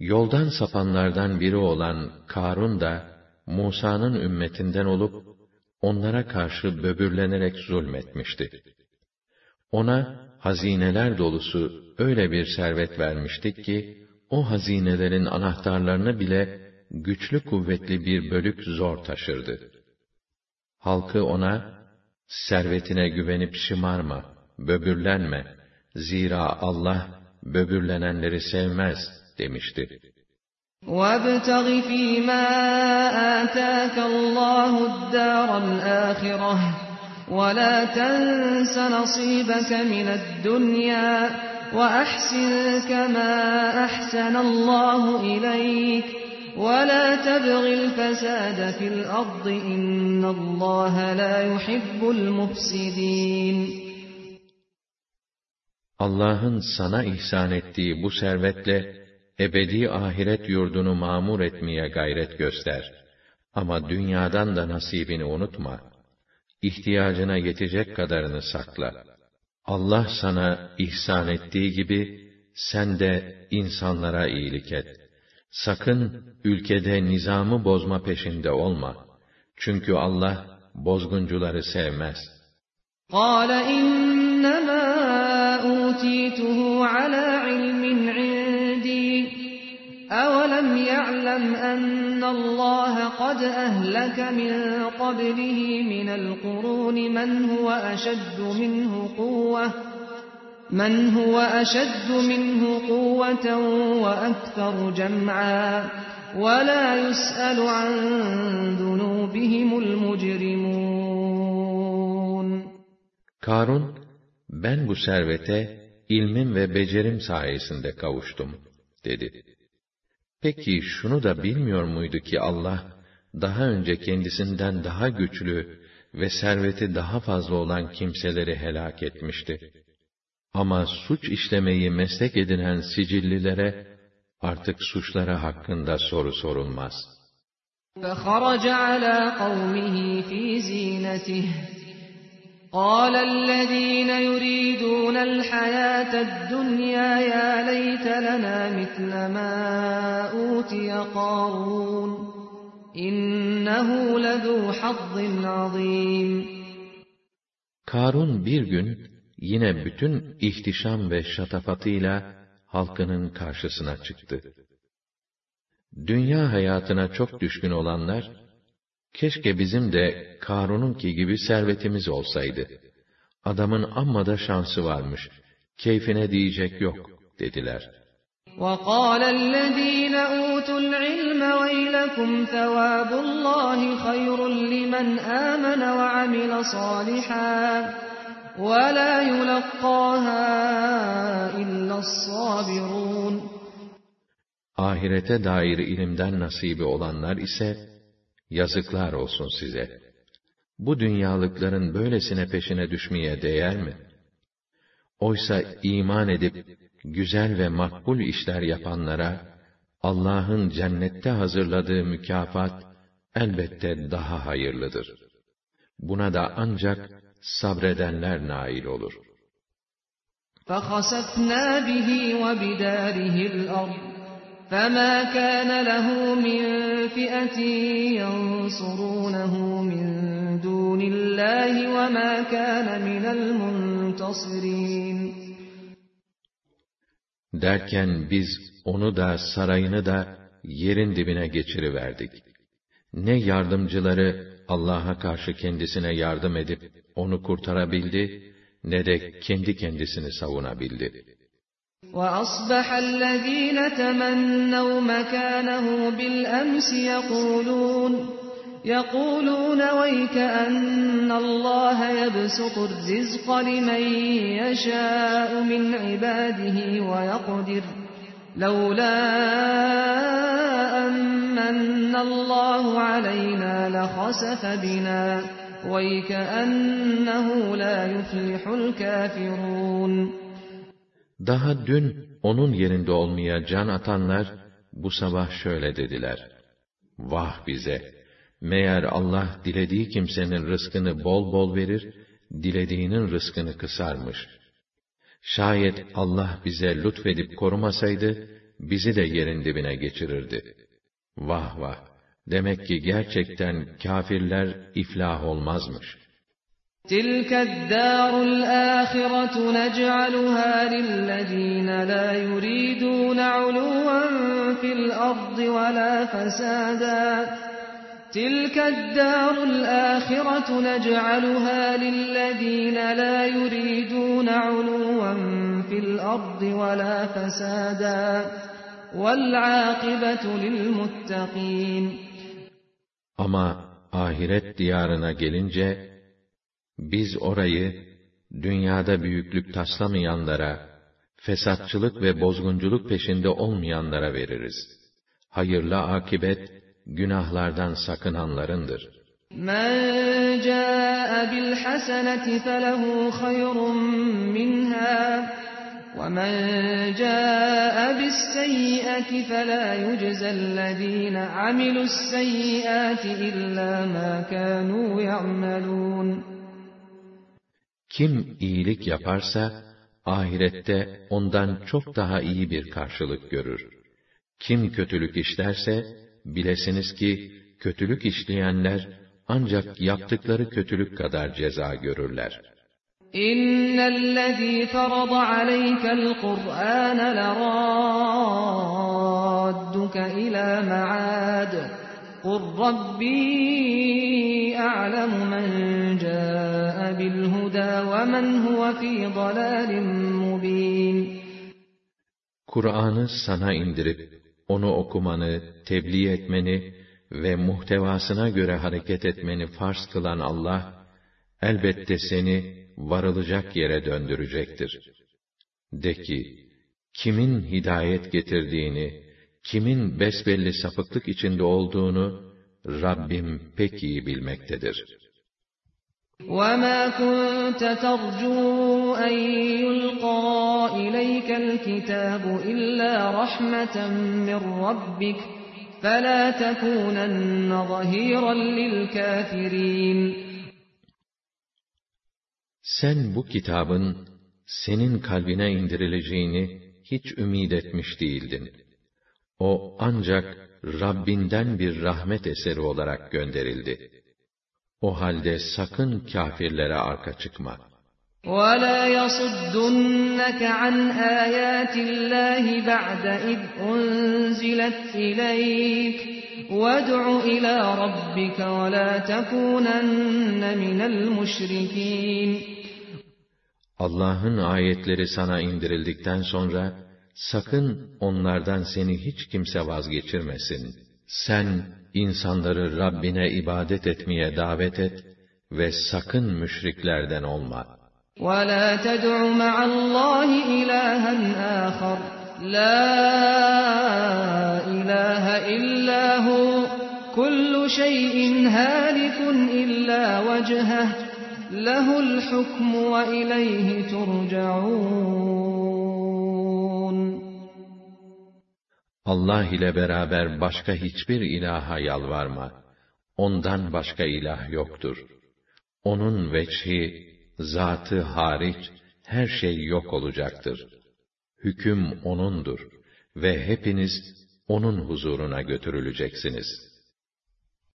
Yoldan sapanlardan biri olan Karun da, Musa'nın ümmetinden olup, onlara karşı böbürlenerek zulmetmişti. Ona, hazineler dolusu öyle bir servet vermiştik ki, o hazinelerin anahtarlarını bile güçlü kuvvetli bir bölük zor taşırdı. Halkı ona, servetine güvenip şımarma, böbürlenme, zira Allah, böbürlenenleri sevmez, demişti. وَابْتَغِ فِي مَا آتَاكَ اللَّهُ الدَّارَ الْآخِرَةَ وَلَا تَنْسَ نَصِيبَكَ مِنَ الدُّنْيَا وَأَحْسِنْ كَمَا أَحْسَنَ اللَّهُ إِلَيْكَ وَلَا تَبْغِ الْفَسَادَ فِي الْأَرْضِ إِنَّ اللَّهَ لَا يُحِبُّ الْمُفْسِدِينَ Allah'ın sana ihsan ettiği bu servetle ebedi ahiret yurdunu mamur etmeye gayret göster. Ama dünyadan da nasibini unutma. İhtiyacına yetecek kadarını sakla. Allah sana ihsan ettiği gibi, sen de insanlara iyilik et. Sakın ülkede nizamı bozma peşinde olma. Çünkü Allah bozguncuları sevmez. قَالَ إِنَّمَا أُوتِيتُهُ عَلَى عِلْمٍ عِندِي أَوَلَمْ يَعْلَمْ أَنَّ اللَّهَ قَدْ أَهْلَكَ مِنْ قَبْلِهِ مِنَ الْقُرُونِ مَنْ هُوَ أَشَدُّ مِنْهُ قُوَّةً مَنْ هُوَ أَشَدُّ مِنْهُ قُوَّةً وَأَكْثَرُ جَمْعًا وَلَا يُسْأَلُ عَنْ ذُنُوبِهِمُ الْمُجْرِمُونَ Karun, ben bu servete ilmim ve becerim sayesinde kavuştum, dedi. Peki şunu da bilmiyor muydu ki Allah, daha önce kendisinden daha güçlü ve serveti daha fazla olan kimseleri helak etmişti. Ama suç işlemeyi meslek edinen sicillilere, artık suçları hakkında soru sorulmaz. فَخَرَجَ عَلَى قَوْمِهِ فِي زِينَتِهِ قال الذين يريدون الحياة الدنيا يا ليت لنا مثل ما أوتي قارون إنه لذو حظ عظيم Karun bir gün yine bütün ihtişam ve şatafatıyla halkının karşısına çıktı. Dünya hayatına çok düşkün olanlar, keşke bizim de Karun'unki gibi servetimiz olsaydı. Adamın amma da şansı varmış, keyfine diyecek yok, dediler. وَقَالَ الَّذ۪ينَ أُوتُوا الْعِلْمَ وَيْلَكُمْ ثَوَابُ اللّٰهِ خَيْرٌ لِمَنْ آمَنَ وَعَمِلَ صَالِحًا وَلَا يُلَقَّاهَا إِلَّا الصَّابِرُونَ Ahirete dair ilimden nasibi olanlar ise, yazıklar olsun size. Bu dünyalıkların böylesine peşine düşmeye değer mi? Oysa iman edip, güzel ve makbul işler yapanlara, Allah'ın cennette hazırladığı mükafat, elbette daha hayırlıdır. Buna da ancak sabredenler nail olur. فَخَسَفْنَا بِهِ وَبِدَارِهِ الْأَرْضِ فَمَا كَانَ لَهُ مِنْ فِئَةٍ يَنْصُرُونَهُ مِنْ دُونِ اللّٰهِ وَمَا كَانَ مِنَ الْمُنْتَصِرِينَ Derken biz onu da sarayını da yerin dibine geçiriverdik. Ne yardımcıları Allah'a karşı kendisine yardım edip onu kurtarabildi, ne de kendi kendisini savunabildi.'' وَأَصْبَحَ الَّذ۪ينَ تَمَنَّوْا مَكَانَهُ بِالْأَمْسِ يَقُولُونَ يَقُولُونَ وَيْكَ أَنَّ اللّٰهَ يَبْسُطُ الرِّزْقَ لِمَنْ يَشَاءُ مِنْ عِبَادِهِ وَيَقْدِرُ لَوْلَا أَمَّنَّ اللّٰهُ عَلَيْنَا لَخَسَفَ بِنَا وَيْكَأَنَّهُ لَا يُفْلِحُ الْكَافِرُونَ Daha dün onun yerinde olmaya can atanlar bu sabah şöyle dediler. Vah bize! Meğer Allah dilediği kimsenin rızkını bol bol verir, dilediğinin rızkını kısarmış. Şayet Allah bize lütfedip korumasaydı, bizi de yerin dibine geçirirdi. Vah vah! Demek ki gerçekten kâfirler iflah olmazmış. تِلْكَ الدَّارُ الْآخِرَةُ نَجْعَلُهَا لِلَّذ۪ينَ لَا يُرِيدُونَ عُلُوًّا فِي الْأَرْضِ وَلَا فَسَادًا تِلْكَ الدَّارُ الْآخِرَةُ نَجْعَلُهَا لِلَّذ۪ينَ لَا يُرِيدُونَ عُلُوًّا فِي الْأَرْضِ وَلَا فَسَادًا وَالْعَاقِبَةُ لِلْمُتَّقِينَ Ama ahiret diyarına gelince, Biz orayı, dünyada büyüklük taslamayanlara, fesatçılık ve bozgunculuk peşinde olmayanlara veririz. Hayırlı akibet, günahlardan sakınanlarındır. مَنْ جَاءَ بِالْحَسَنَةِ فَلَهُ خَيْرٌ مِّنْهَا وَمَنْ جَاءَ بِالسَّيِّئَةِ فَلَا يُجْزَى الَّذ۪ينَ عَمِلُوا السَّيِّئَاتِ اِلَّا مَا كَانُوا يَعْمَلُونَ kim iyilik yaparsa, ahirette ondan çok daha iyi bir karşılık görür. Kim kötülük işlerse, bilesiniz ki, kötülük işleyenler, ancak yaptıkları kötülük kadar ceza görürler. İnnellezî ferada aleykel Kur'ân lerâdduke ilâ me'âd. قُلْ رَبِّي أَعْلَمُ مَنْ جَاءَ بِالْهُدَى وَمَنْ هُوَ فِي ضَلَالٍ مُبِينٍ Kur'an'ı sana indirip, onu okumanı, tebliğ etmeni ve muhtevasına göre hareket etmeni farz kılan Allah, elbette seni varılacak yere döndürecektir. De ki, kimin hidayet getirdiğini, kimin besbelli sapıklık içinde olduğunu Rabbim pek iyi bilmektedir. وَمَا كُنْتَ تَرْجُو أَنْ يُلْقَى إِلَيْكَ الْكِتَابُ إِلَّا رَحْمَةً مِّنْ رَبِّكَ فَلَا تَكُونَنَّ ظَهِيرًا لِلْكَافِرِينَ Sen bu kitabın senin kalbine indirileceğini hiç ümid etmiş değildin. O ancak Rabbinden bir rahmet eseri olarak gönderildi. O halde sakın kâfirlere arka çıkma. وَلَا يَصُدُّنَّكَ عَنْ آيَاتِ اللّٰهِ بَعْدَ اِذْ اُنْزِلَتْ اِلَيْكَ وَادْعُ إِلَى رَبِّكَ وَلَا تَكُونَنَّ مِنَ الْمُشْرِكِينَ Allah'ın ayetleri sana indirildikten sonra, sakın onlardan seni hiç kimse vazgeçirmesin. Sen, insanları Rabbine ibadet etmeye davet et ve sakın müşriklerden olma. وَلَا تَدْعُ مَعَ اللّٰهِ إِلَٰهًا آخَرَ لَا إِلَٰهَ إِلَّا هُوَ كُلُّ شَيْءٍ هَالِكٌ إِلَّا وَجْهَهُ لَهُ الْحُكْمُ وَإِلَيْهِ تُرْجَعُونَ Allah ile beraber başka hiçbir ilaha yalvarma. Ondan başka ilah yoktur. Onun veçhi, zatı hariç her şey yok olacaktır. Hüküm O'nundur ve hepiniz O'nun huzuruna götürüleceksiniz.''